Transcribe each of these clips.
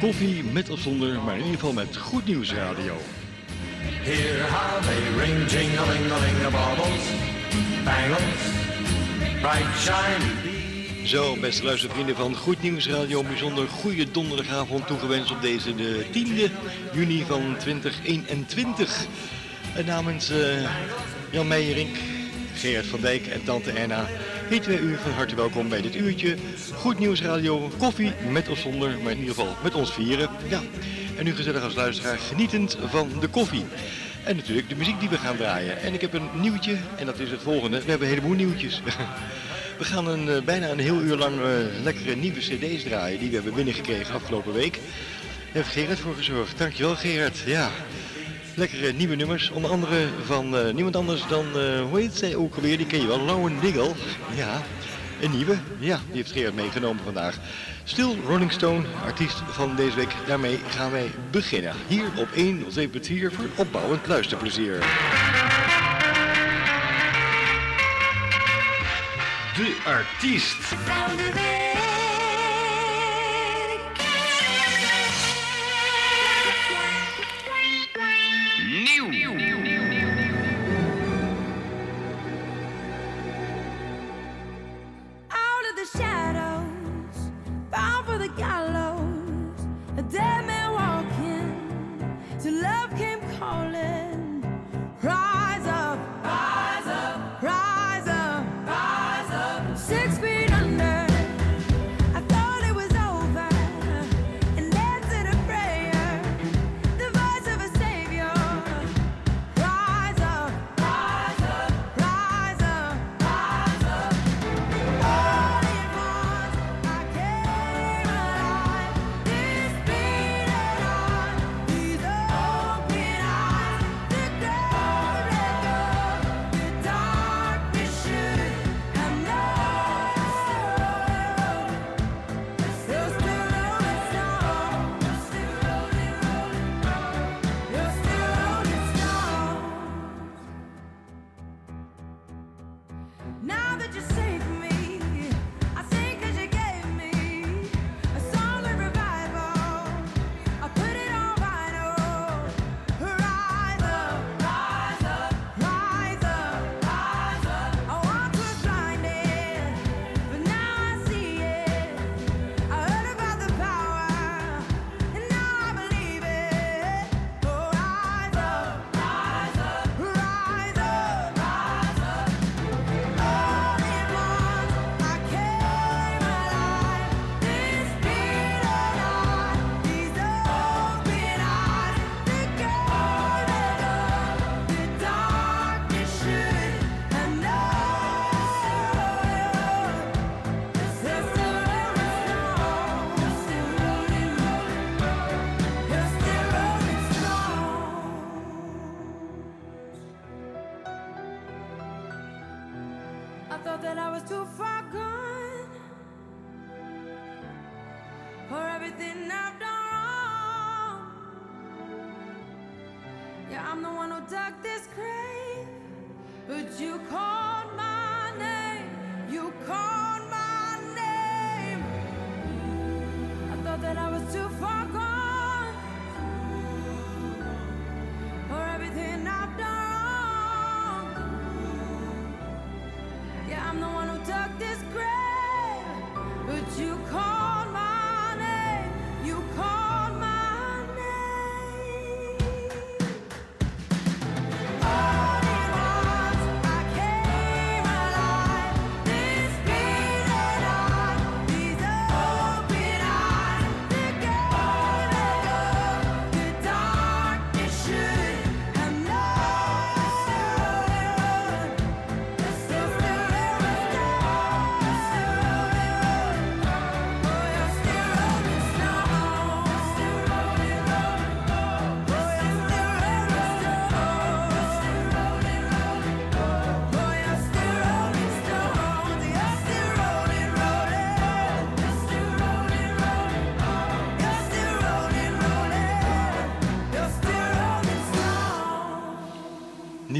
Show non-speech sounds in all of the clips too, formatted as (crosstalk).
Koffie met of zonder, maar in ieder geval met Goed Nieuws Radio. Hear how they ring, jing-a-ling-a-ling, the baubles, bangles, bright shiny. Zo, beste luistervrienden van Goed Nieuws Radio, een bijzonder goede donderdagavond toegewenst op deze de 10e juni van 2021. En namens eh, Jan Meijerink, Gerard van Dijk en Tante Erna heten wij u van harte welkom bij dit uurtje Goed Nieuws Radio, koffie met of zonder, maar in ieder geval met ons vieren. Ja, en u gezellig als luisteraar genietend van de koffie. En natuurlijk de muziek die we gaan draaien. En ik heb een nieuwtje en dat is het volgende. We hebben een heleboel nieuwtjes. (laughs) We gaan een, eh, bijna een heel uur lang eh, lekkere nieuwe cd's draaien die we hebben binnengekregen afgelopen week. Daar heeft Gerard voor gezorgd. Dankjewel Gerard. Ja, lekkere nieuwe nummers. Onder andere van eh, niemand anders dan, eh, hoe heet zij ook alweer? Die ken je wel, Lauwen Diggle. Ja, een nieuwe. Ja, die heeft Gerard meegenomen vandaag. Still Rolling Stone, artiest van deze week. Daarmee gaan wij beginnen. Hier op 1.7.4 voor opbouwend luisterplezier. De artiest.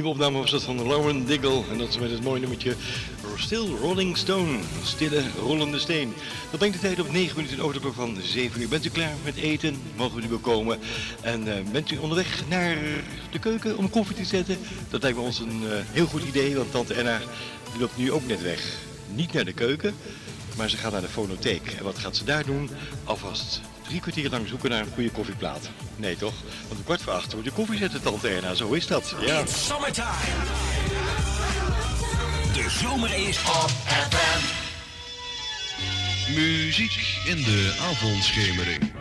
Opname was dat van Lauren Diggle. En dat is met het mooie nummertje Still Rolling Stone. Stille rollende steen. Dat brengt de tijd op 9 minuten over de van 7 uur. Bent u klaar met eten? Mogen we nu bekomen? En uh, bent u onderweg naar de keuken om koffie te zetten? Dat lijkt me ons een uh, heel goed idee, want tante Enna loopt nu ook net weg. Niet naar de keuken, maar ze gaat naar de fonotheek. En wat gaat ze daar doen? Alvast drie kwartier lang zoeken naar een goede koffieplaat. Nee toch? Want om kwart voor acht wordt de koffie zetten, tante Erna. Zo is dat. Ja. It's summertime. De zomer is op FM. Muziek in de avondschemering.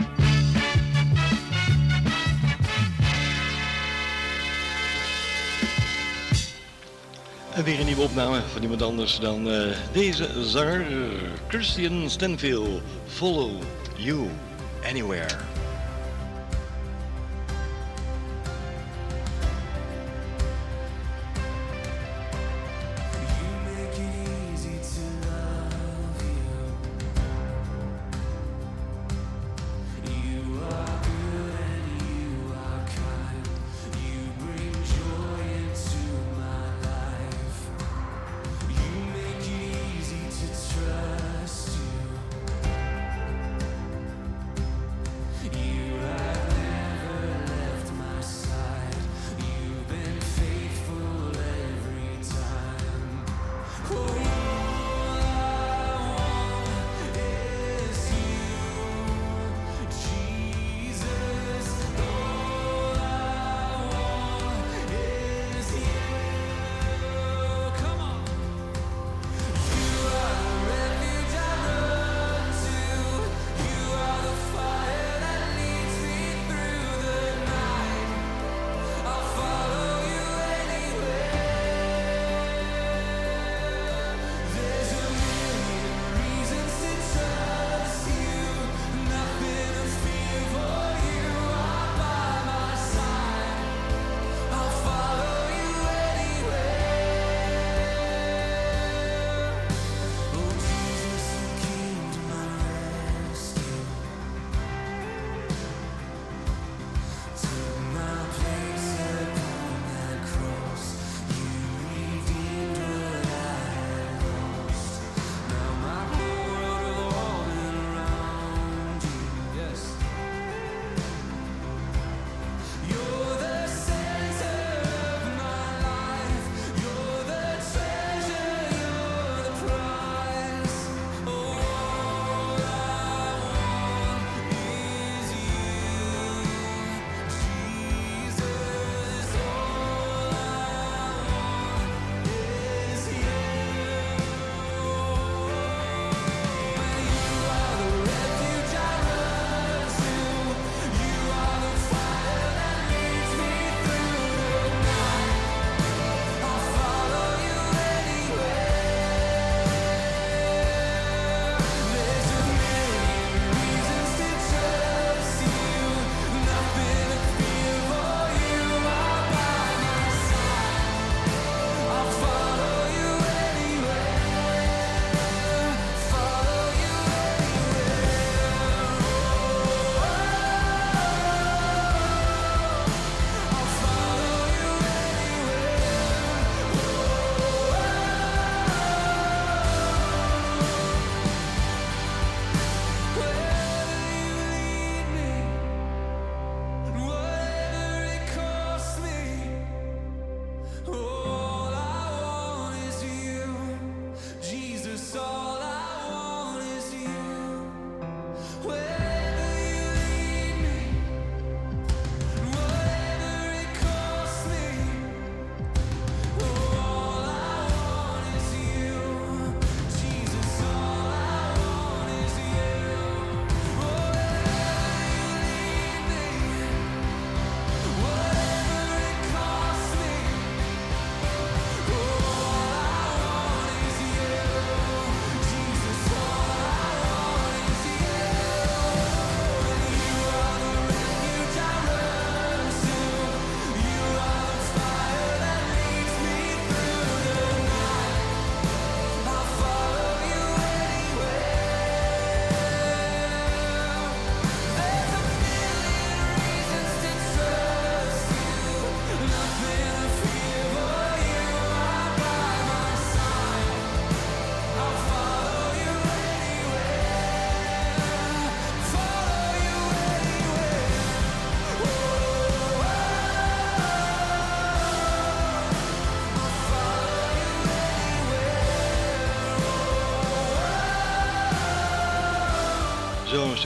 En weer een nieuwe opname van iemand anders dan uh, deze zanger, Christian Stanfield. Follow You Anywhere.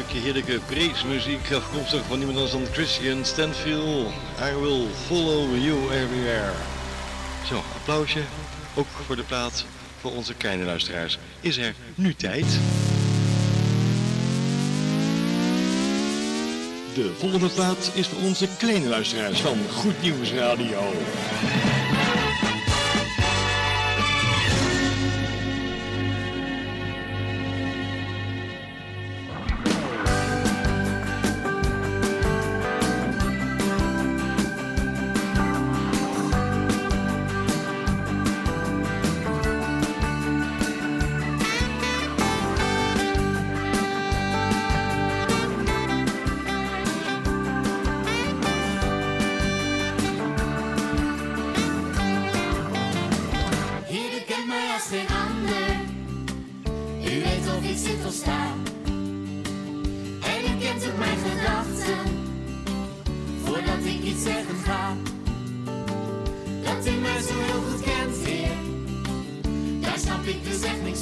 Stukje heerlijke praise-muziek afkomstig van iemand anders dan Christian Stanfield. I will follow you everywhere. Zo, applausje. Ook voor de plaat voor onze kleine luisteraars. Is er nu tijd? De volgende plaat is voor onze kleine luisteraars van Goed Nieuws Radio.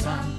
Doe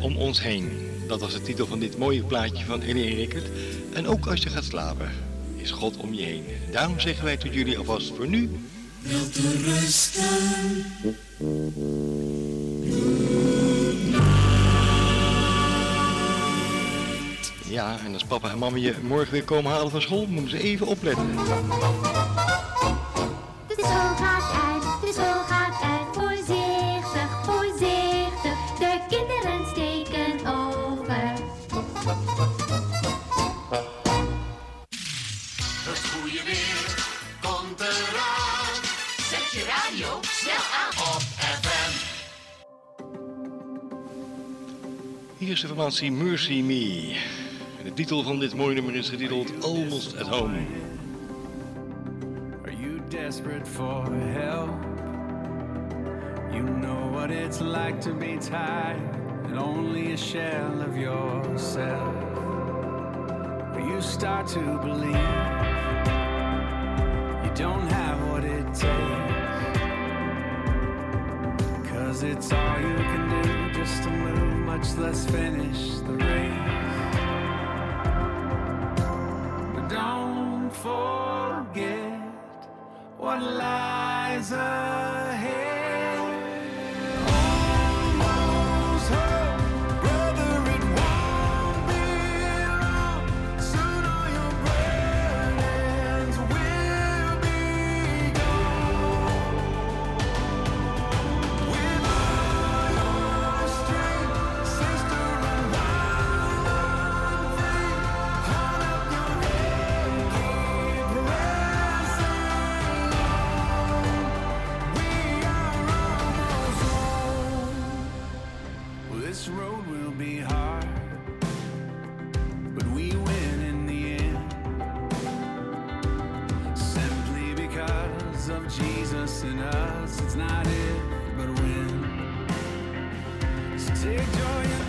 om ons heen. Dat was de titel van dit mooie plaatje van Elie Rickert. En ook als je gaat slapen, is God om je heen. Daarom zeggen wij tot jullie alvast voor nu Ja, en als papa en mama je morgen weer komen halen van school, moeten ze even opletten. De formatie Mercy Me. En de titel van dit mooie nummer is getiteld Almost at Home. Are you desperate for help? You know what it's like to be tired and only a shell of yourself. Where you start to believe you don't have what it takes. Cause it's all you can much less finish the race. But don't forget what lies ahead. Of Jesus in us, it's not if, but when. So take joy in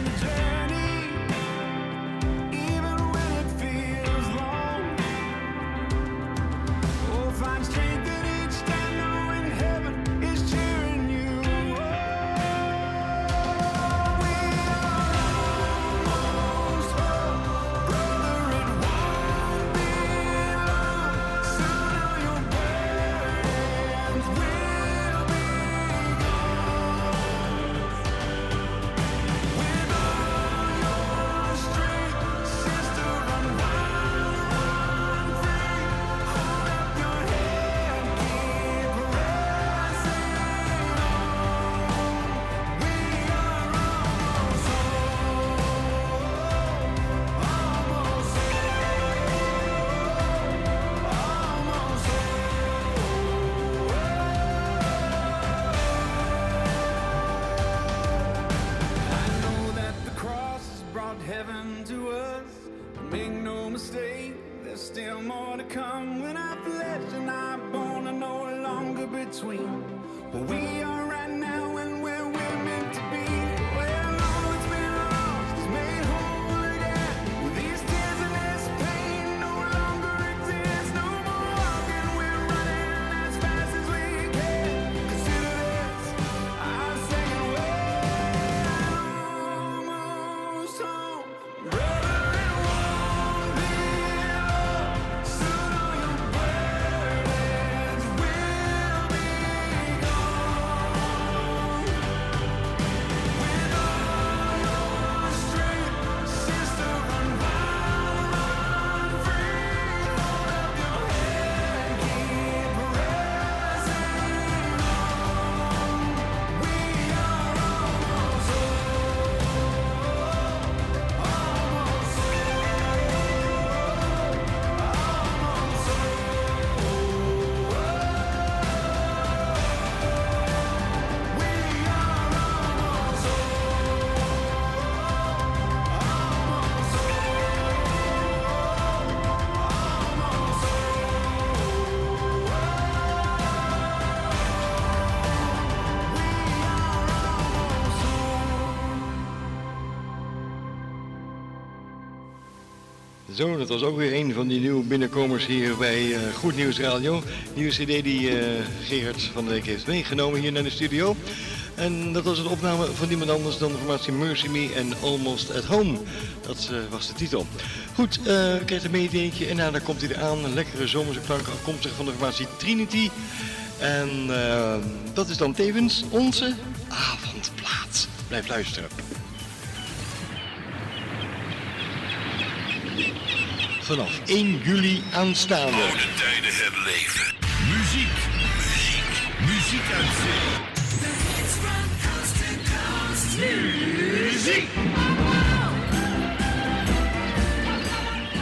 Zo, dat was ook weer een van die nieuwe binnenkomers hier bij eh, Goed Nieuws Radio. Nieuwe cd die eh, Gerard van de Week heeft meegenomen hier naar de studio. En dat was een opname van niemand anders dan de formatie Mercy Me en Almost at Home. Dat eh, was de titel. Goed, eh krijgt een en nou, dan komt hij eraan. Een lekkere zomerse klank afkomstig van de formatie Trinity. En dat is dan tevens onze avondplaats. Blijf luisteren. Vanaf 1 juli aanstaande. Oude tijden herleven. Muziek, muziek, muziek uit zee. Muziek!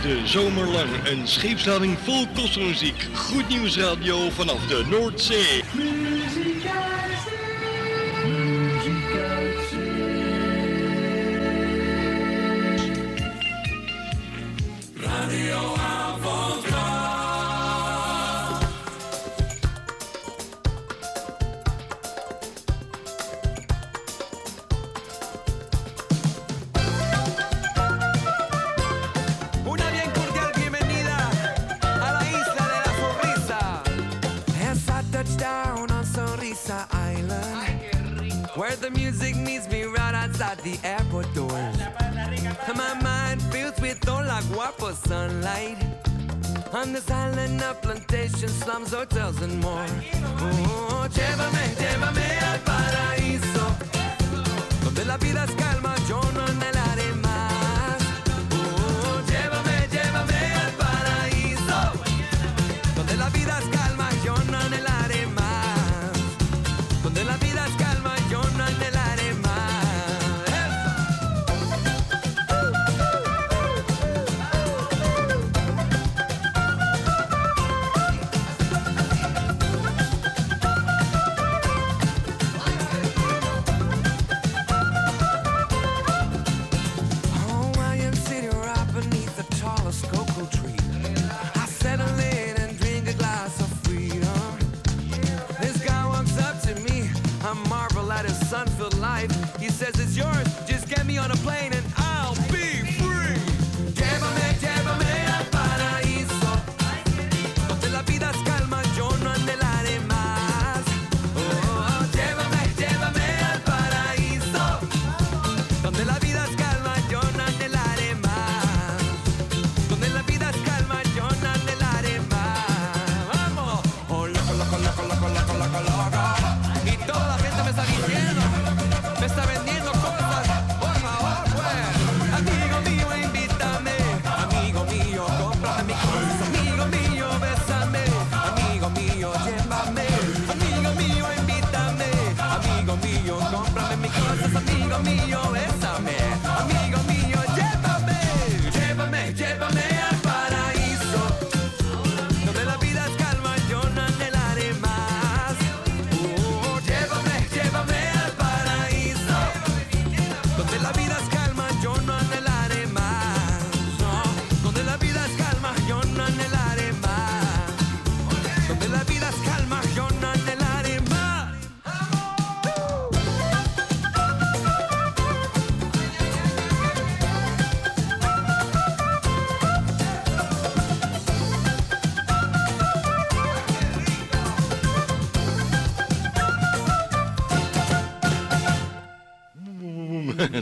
De zomerlang een scheepslading vol kostmuziek. Goed nieuws radio vanaf de Noordzee. On this island of plantation, slums, hotels, and more. Oh, llévame,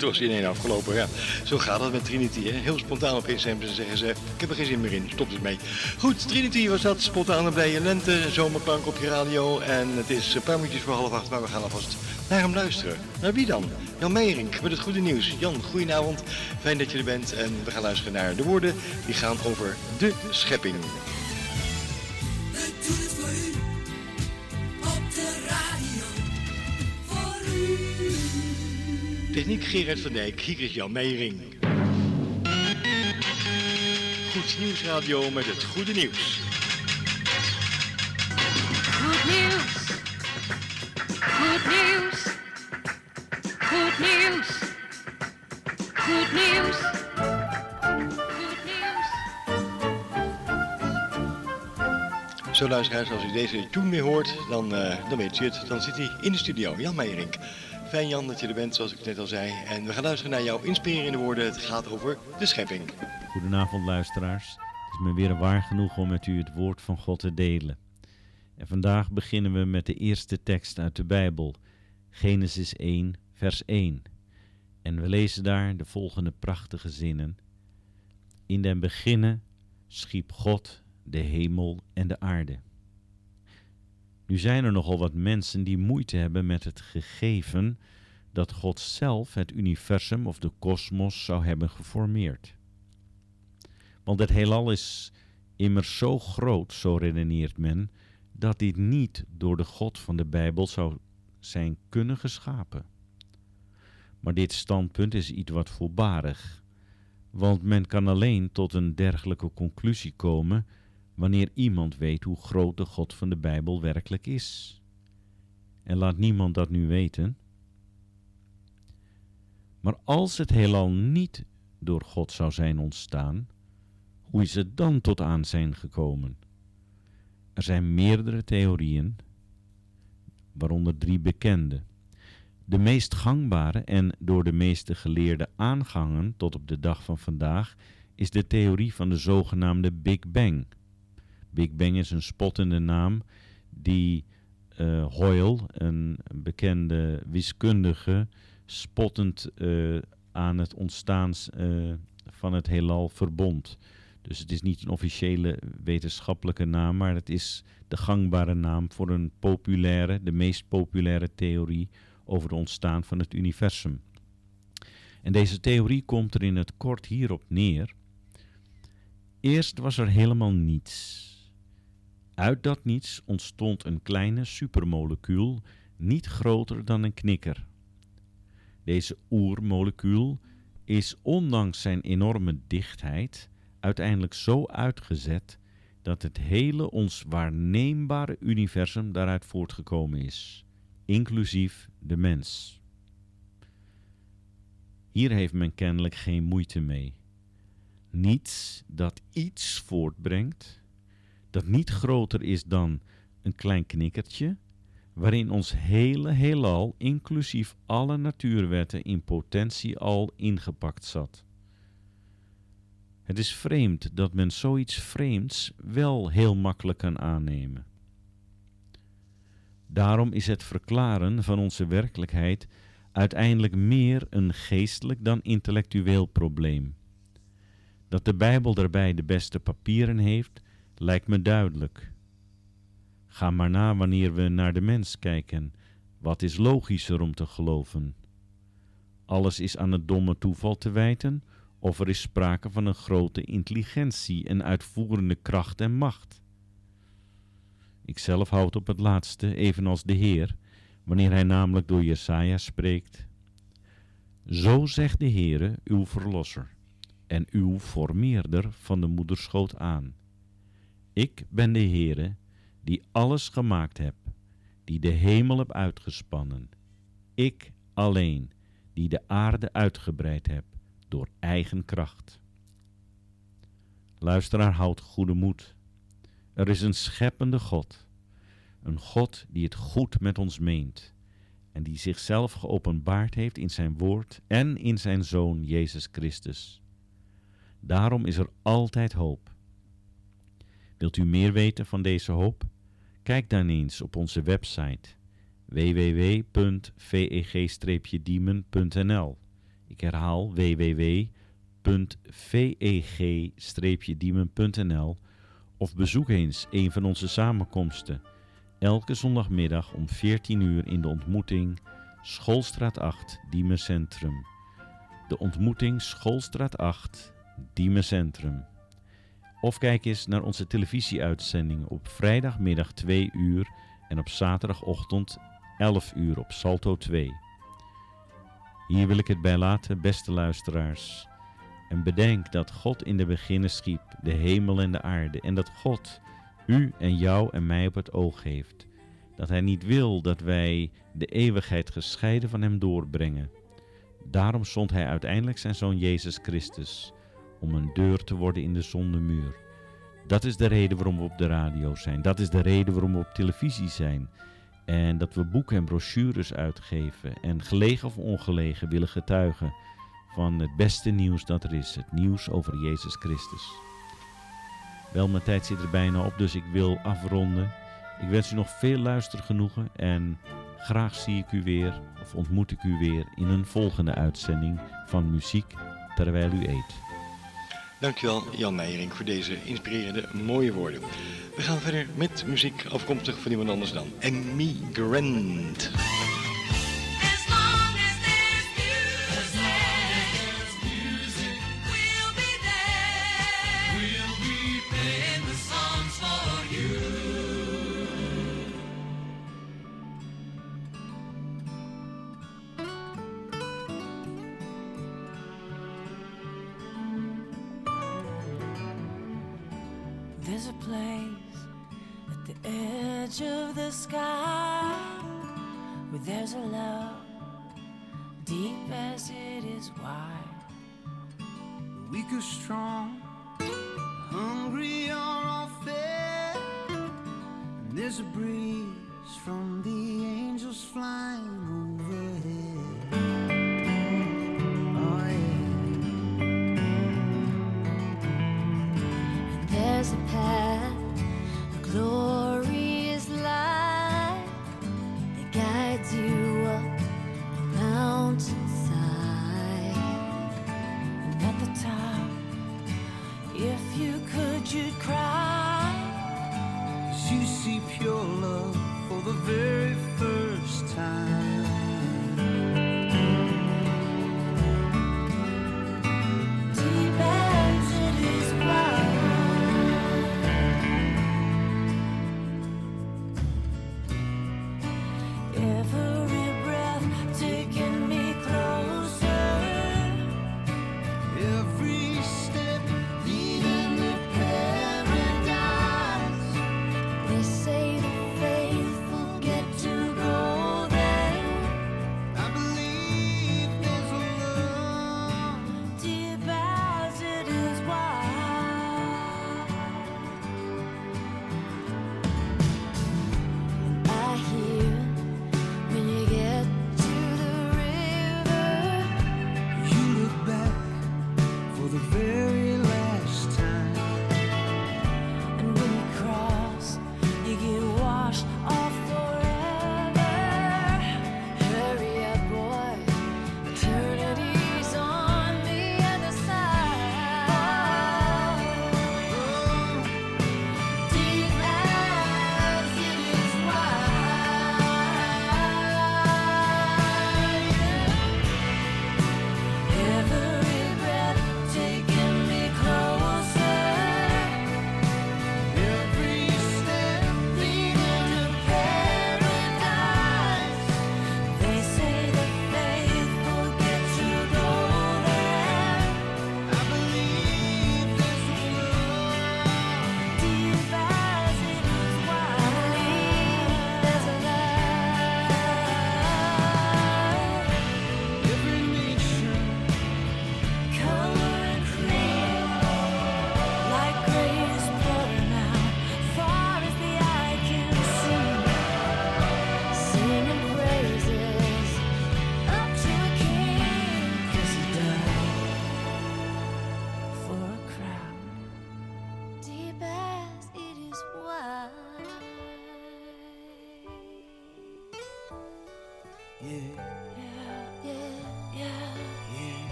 Het was in één afgelopen, ja. Zo gaat het met Trinity, hè. Heel spontaan op Instagram zeggen ze, ik heb er geen zin meer in, stop eens mee. Goed, Trinity was dat, spontaan bij je lente, zomerklank op je radio. En het is een paar minuutjes voor half acht, maar we gaan alvast naar hem luisteren. Naar wie dan? Jan Meijering met het goede nieuws. Jan, goedenavond, fijn dat je er bent. En we gaan luisteren naar de woorden die gaan over de schepping. Gerard van Dijk, hier is Jan Meijering. Goed nieuwsradio met het goede nieuws. Goed nieuws. Goed nieuws. Goed nieuws. Goed nieuws. Goed nieuws. Zo luisteraars, als u deze tune weer hoort, dan, eh, dan weet u het. Dan zit hij in de studio, Jan Meijering. Fijn Jan dat je er bent, zoals ik net al zei. En we gaan luisteren naar jouw inspirerende woorden. Het gaat over de schepping. Goedenavond luisteraars. Het is me weer waar genoeg om met u het woord van God te delen. En vandaag beginnen we met de eerste tekst uit de Bijbel, Genesis 1, vers 1. En we lezen daar de volgende prachtige zinnen. In den beginnen schiep God de hemel en de aarde. Nu zijn er nogal wat mensen die moeite hebben met het gegeven dat God zelf het universum of de kosmos zou hebben geformeerd. Want het heelal is immers zo groot, zo redeneert men, dat dit niet door de God van de Bijbel zou zijn kunnen geschapen. Maar dit standpunt is iets wat voorbarig, want men kan alleen tot een dergelijke conclusie komen wanneer iemand weet hoe groot de God van de Bijbel werkelijk is. En laat niemand dat nu weten. Maar als het heelal niet door God zou zijn ontstaan, hoe is het dan tot aan zijn gekomen? Er zijn meerdere theorieën, waaronder drie bekende. De meest gangbare en door de meeste geleerden aangangen tot op de dag van vandaag is de theorie van de zogenaamde Big Bang. Big Bang is een spottende naam die eh, Hoyle, een bekende wiskundige, spottend eh, aan het ontstaan eh, van het heelal verbond. Dus het is niet een officiële wetenschappelijke naam, maar het is de gangbare naam voor een populaire, de meest populaire theorie over het ontstaan van het universum. En deze theorie komt er in het kort hierop neer. Eerst was er helemaal niets. Uit dat niets ontstond een kleine supermolecuul, niet groter dan een knikker. Deze oermolecuul is ondanks zijn enorme dichtheid uiteindelijk zo uitgezet dat het hele ons waarneembare universum daaruit voortgekomen is, inclusief de mens. Hier heeft men kennelijk geen moeite mee. Niets dat iets voortbrengt, dat niet groter is dan een klein knikkertje, waarin ons hele heelal, inclusief alle natuurwetten, in potentie al ingepakt zat. Het is vreemd dat men zoiets vreemds wel heel makkelijk kan aannemen. Daarom is het verklaren van onze werkelijkheid uiteindelijk meer een geestelijk dan intellectueel probleem. Dat de Bijbel daarbij de beste papieren heeft, lijkt me duidelijk. Ga maar na wanneer we naar de mens kijken. Wat is logischer om te geloven? Alles is aan het domme toeval te wijten, of er is sprake van een grote intelligentie en uitvoerende kracht en macht. Ikzelf houd op het laatste, evenals de Heer, wanneer hij namelijk door Jesaja spreekt. Zo zegt de Heere, uw verlosser, en uw formeerder van de moederschoot aan. Ik ben de Heere, die alles gemaakt heb, die de hemel heb uitgespannen. Ik alleen, die de aarde uitgebreid heb, door eigen kracht. Luisteraar, houd goede moed. Er is een scheppende God, een God die het goed met ons meent en die zichzelf geopenbaard heeft in zijn woord en in zijn Zoon Jezus Christus. Daarom is er altijd hoop. Wilt u meer weten van deze hoop? Kijk dan eens op onze website www.veg-diemen.nl. Ik herhaal www.veg-diemen.nl of bezoek eens een van onze samenkomsten. Elke zondagmiddag om 14 uur in de ontmoeting Schoolstraat 8, Diemen Centrum. De ontmoeting Schoolstraat 8, Diemen Centrum. Of kijk eens naar onze televisieuitzendingen op vrijdagmiddag 2 uur en op zaterdagochtend 11 uur op Salto 2. Hier wil ik het bij laten, beste luisteraars. En bedenk dat God in de beginnen schiep de hemel en de aarde en dat God u en jou en mij op het oog heeft. Dat Hij niet wil dat wij de eeuwigheid gescheiden van Hem doorbrengen. Daarom zond Hij uiteindelijk zijn Zoon Jezus Christus om een deur te worden in de zondemuur. Dat is de reden waarom we op de radio zijn. Dat is de reden waarom we op televisie zijn. En dat we boeken en brochures uitgeven en gelegen of ongelegen willen getuigen van het beste nieuws dat er is. Het nieuws over Jezus Christus. Wel, mijn tijd zit er bijna op, dus ik wil afronden. Ik wens u nog veel luistergenoegen en graag zie ik u weer of ontmoet ik u weer in een volgende uitzending van Muziek terwijl u eet. Dankjewel Jan Meijering voor deze inspirerende mooie woorden. We gaan verder met muziek afkomstig van iemand anders dan Emigrant. As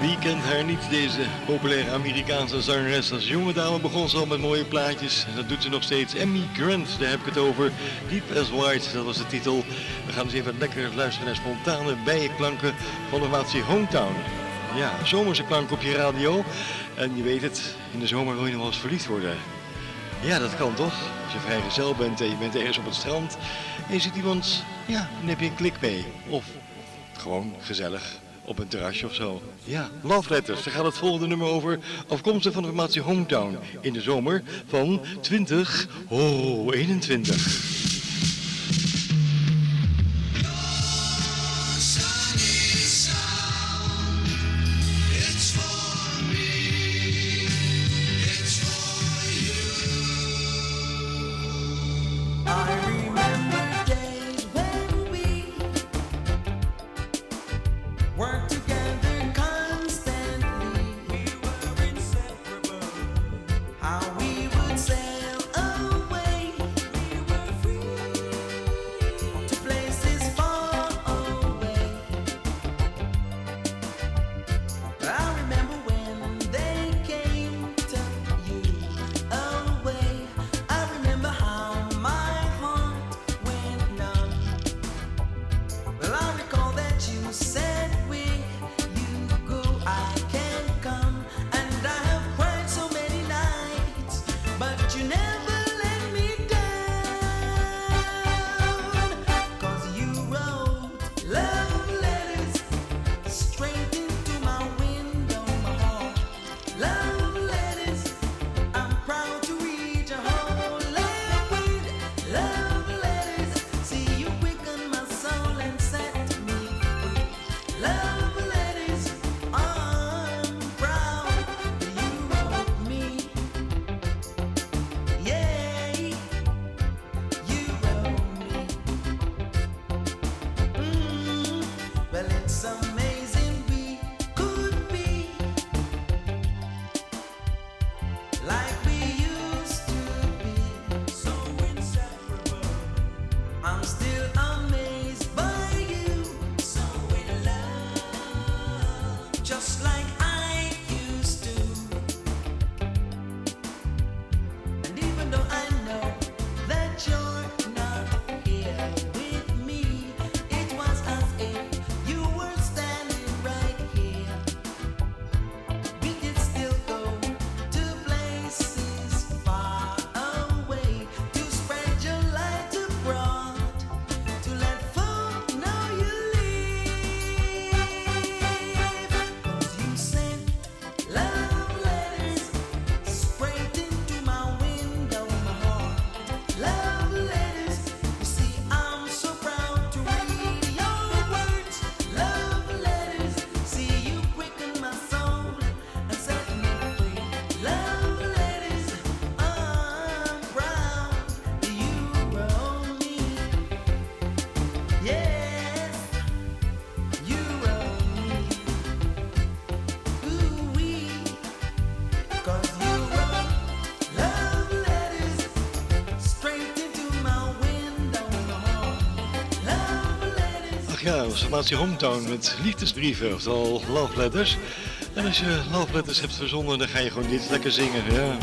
wie kent haar niet, deze populaire Amerikaanse zangeres. Als jonge dame begon ze al met mooie plaatjes. Dat doet ze nog steeds. Emmy Grant, daar heb ik het over. Deep as White, dat was de titel. We gaan eens even lekker luisteren naar spontane bijenklanken van de formatie Hometown. Ja, zomerse klank op je radio. En je weet het, in de zomer wil je nog wel eens verliefd worden. Ja, dat kan toch? Als je vrijgezel bent en je bent ergens op het strand en je ziet iemand, ja, dan heb je een klik mee. Of gewoon gezellig op een terrasje of zo. Ja, Love Letters, daar gaat het volgende nummer over. Afkomstig van de formatie Hometown in de zomer van 20, oh, 21. Formatie Hometown met liefdesbrieven, oftewel love letters. En als je love letters hebt verzonnen, dan ga je gewoon dit lekker zingen. Ja.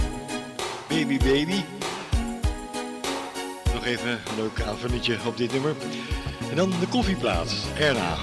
Baby, baby. Nog even een leuk aanvulletje op dit nummer. En dan de koffieplaat, erna.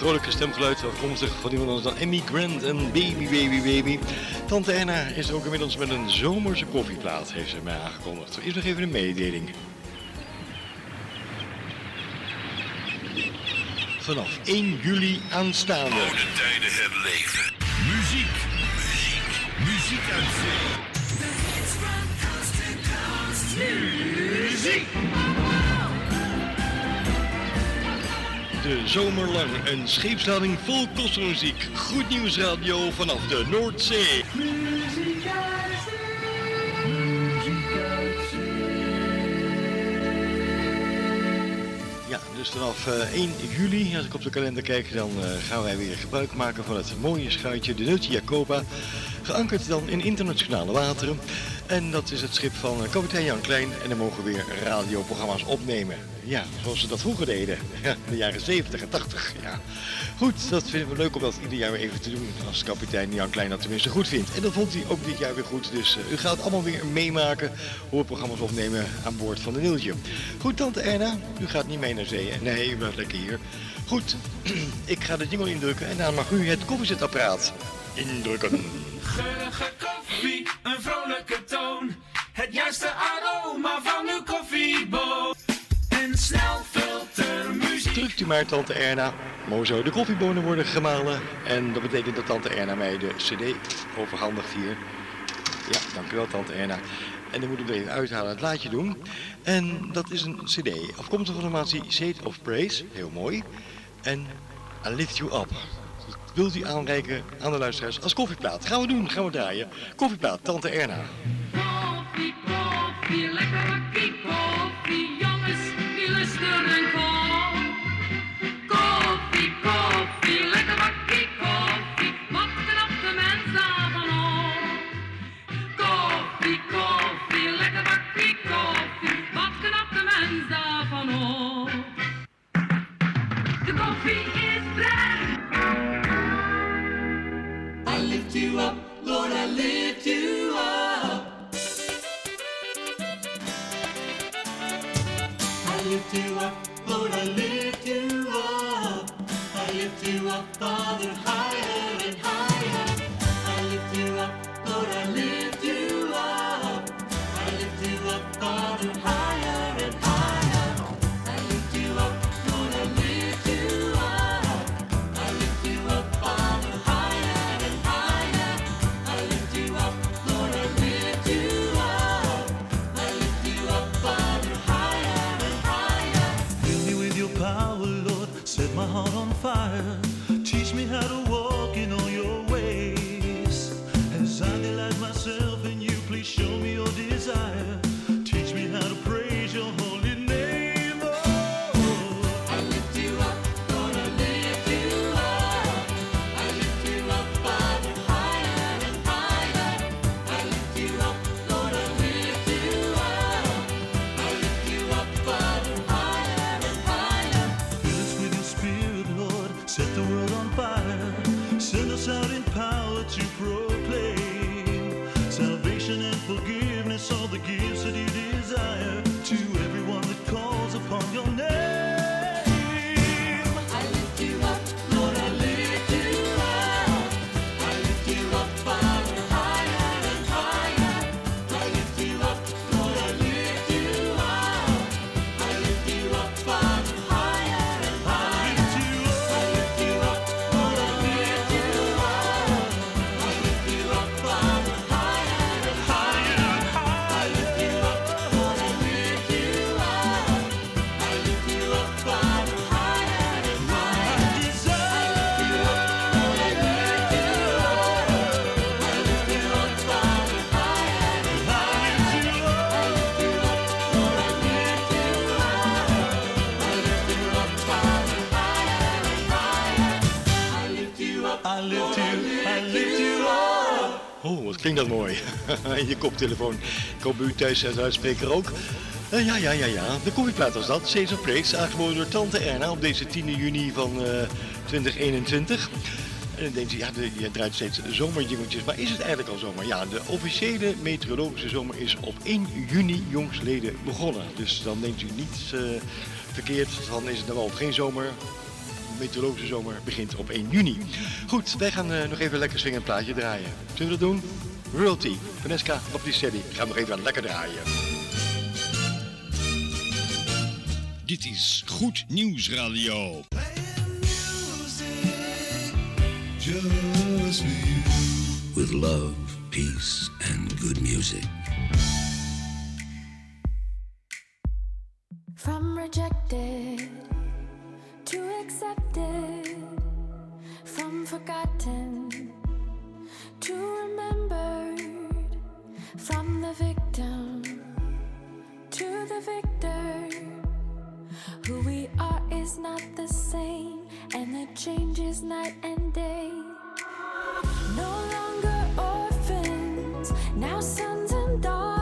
Vrolijke stemgeluid afkomstig van iemand anders dan Emmy Grant en Baby Baby Baby. Tante Anna is ook inmiddels met een zomerse koffieplaat, heeft ze mij aangekondigd. Eerst nog even een mededeling. Vanaf 1 juli aanstaande. Oude tijden herleven. Muziek, muziek, muziek uit zee. Muziek. De zomerlang een scheepslading vol kostmuziek. Goed nieuws radio vanaf de Noordzee. Ja, dus vanaf eh, 1 juli, als ik op de kalender kijk, dan eh, gaan wij weer gebruik maken van het mooie schuitje, de Neutje Jacoba. Geankerd dan in internationale wateren. En dat is het schip van eh, kapitein Jan Klein. En dan mogen we weer radioprogramma's opnemen. Ja, zoals ze dat vroeger deden. (laughs) De jaren 70 en 80. Ja. Goed, dat vinden we leuk om dat ieder jaar weer even te doen. Als kapitein Jan Klein dat tenminste goed vindt. En dat vond hij ook dit jaar weer goed. Dus eh, u gaat allemaal weer meemaken hoe we programma's opnemen aan boord van de Nieltje. Goed, tante Erna, u gaat niet mee naar zee. Nee, u blijft lekker hier. Goed, (clears throat) ik ga de jingle indrukken en dan mag u het koffiezetapparaat indrukken. Geurige koffie, een vrolijke toon. Het juiste aroma van uw koffieboot. En snel filtermuziek. Drukt u maar tante Erna. Mozo, de koffiebonen worden gemalen. En dat betekent dat tante Erna mij de cd overhandigt hier. Ja, dankjewel tante Erna. En dan moet ik er even uithalen het laadje doen. En dat is een cd. Afkomstig van de formatie Shade of Praise. Heel mooi. En I Lift You Up. Wilt u aanreiken aan de luisteraars als koffieplaat. Gaan we doen, gaan we draaien. Koffieplaat, tante Erna. Lift you up. I lift you up, Lord, I lift you up. I lift you up, Father, Oh, wat klinkt dat mooi. (laughs) In je koptelefoon. Ik hoop u thuis en uitspreker ook. Eh, ja, ja, ja, ja. De koffieplaat was dat. Cesar Praise, aangeboden door Tante Erna op deze 10 juni van eh, 2021. En dan denkt u, ja, de, je draait steeds zomerjingeltjes. Maar is het eigenlijk al zomer? Ja, de officiële meteorologische zomer is op 1 juni jongsleden begonnen. Dus dan denkt u niet eh, verkeerd, dan is het dan wel geen zomer. De meteorologische zomer begint op 1 juni. Goed, wij gaan eh, nog even lekker swingend plaatje draaien. Zullen we dat doen? Royalty, Vanessa Baptistelli. Gaan we nog even lekker draaien. Dit is Goed Nieuws Radio. Just for you. With love, peace, and good music. From rejected to accepted, from forgotten to remembered, from the victim to the victor. Who we are is not the same, and the change is night and day. No longer orphans, now sons and daughters,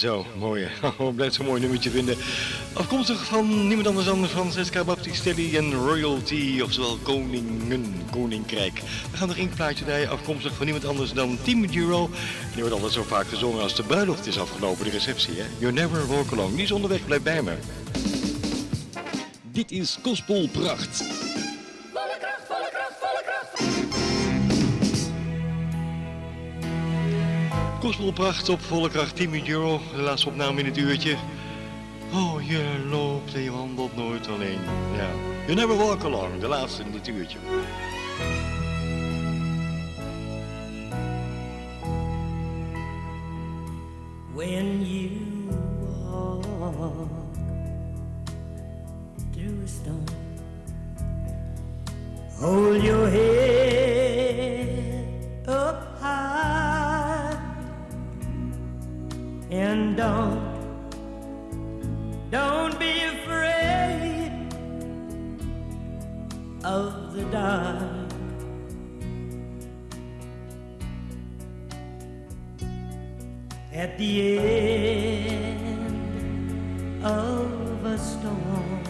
Zo, mooi. (laughs) Oh, blijft zo'n mooi nummertje vinden. Afkomstig van niemand anders dan Francesca Baptistelli en Royalty, oftewel Koningen, Koninkrijk. We gaan nog één plaatje draaien, afkomstig van niemand anders dan Team Giro. Die wordt altijd zo vaak gezongen als de bruiloft is afgelopen, de receptie, hè. You never walk alone. Die is onderweg, blijf bij me. Dit is Gospel Gospelpracht op volle kracht, 10 euro. De laatste opname in het uurtje. Oh, je loopt en je wandelt nooit alleen. Ja. You never walk alone, de laatste in dit uurtje. when you walk through a storm. Hold your head At the end of a storm,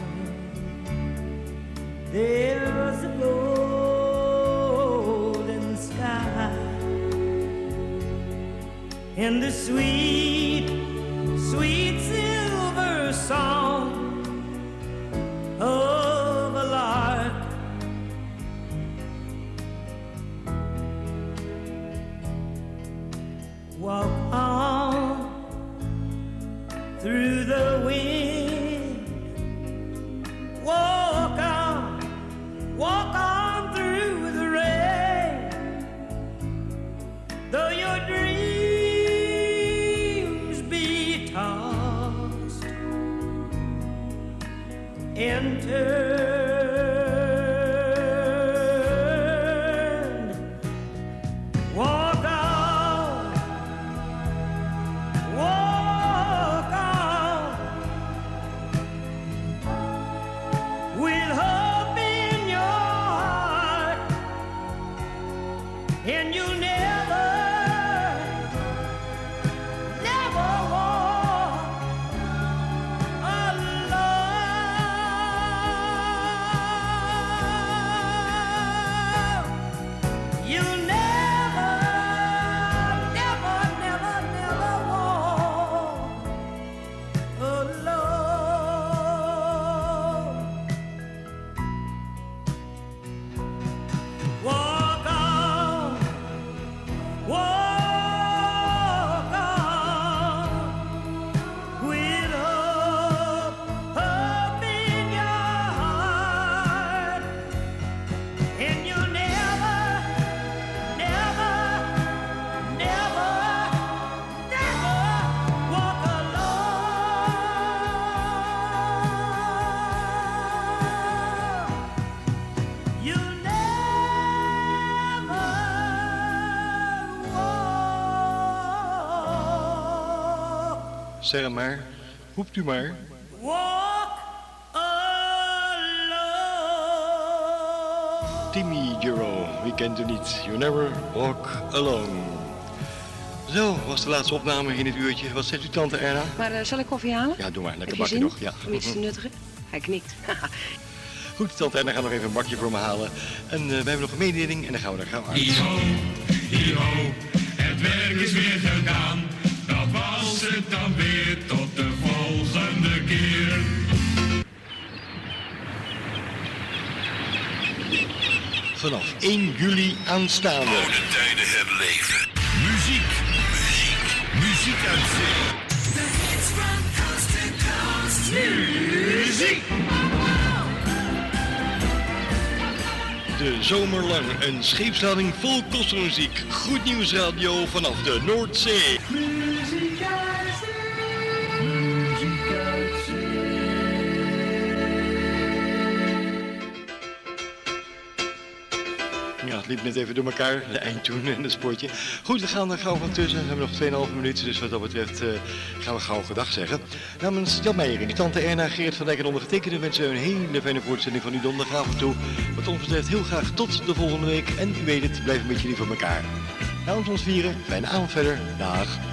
there's a golden sky and the sweet, sweet silver song Zeg hem maar, roept u maar. walk alone. Timmy Giro, wie kent u niet? You never walk alone. Zo, was de laatste opname in het uurtje. Wat zegt u tante Erna? Maar eh, zal ik koffie halen? Ja, doe maar. Lekker bakje zin nog. Ja. Om iets te nuttigen? Hij knikt. (laughs) Goed, tante Erna gaat nog even een bakje voor me halen. En eh, we hebben nog een mededeling en dan gaan we er gauw uit. Ho, ho, het werk is weer gedaan. Dan weer tot de volgende keer. Vanaf 1 juli aanstaande. Oude tijden herleven. Muziek, muziek, muziek uit zee. The hits from coast to coast. Muziek! De zomer lang een scheepslading vol kostenmuziek. Goed nieuws radio vanaf de Noordzee. Net even door elkaar, de eindtoon en het sportje. Goed, we gaan er gauw van tussen. We hebben nog 2,5 minuten, dus wat dat betreft eh, gaan we gauw gedag zeggen. Namens Jan Meijering, tante Erna, Geert van Dijk en ondergetekende wensen we een hele fijne voortzetting van uw donderdagavond toe. Wat ons betreft heel graag tot de volgende week. En u weet het, blijf een beetje lief voor elkaar. Namens ons vieren, fijne avond verder. Dag.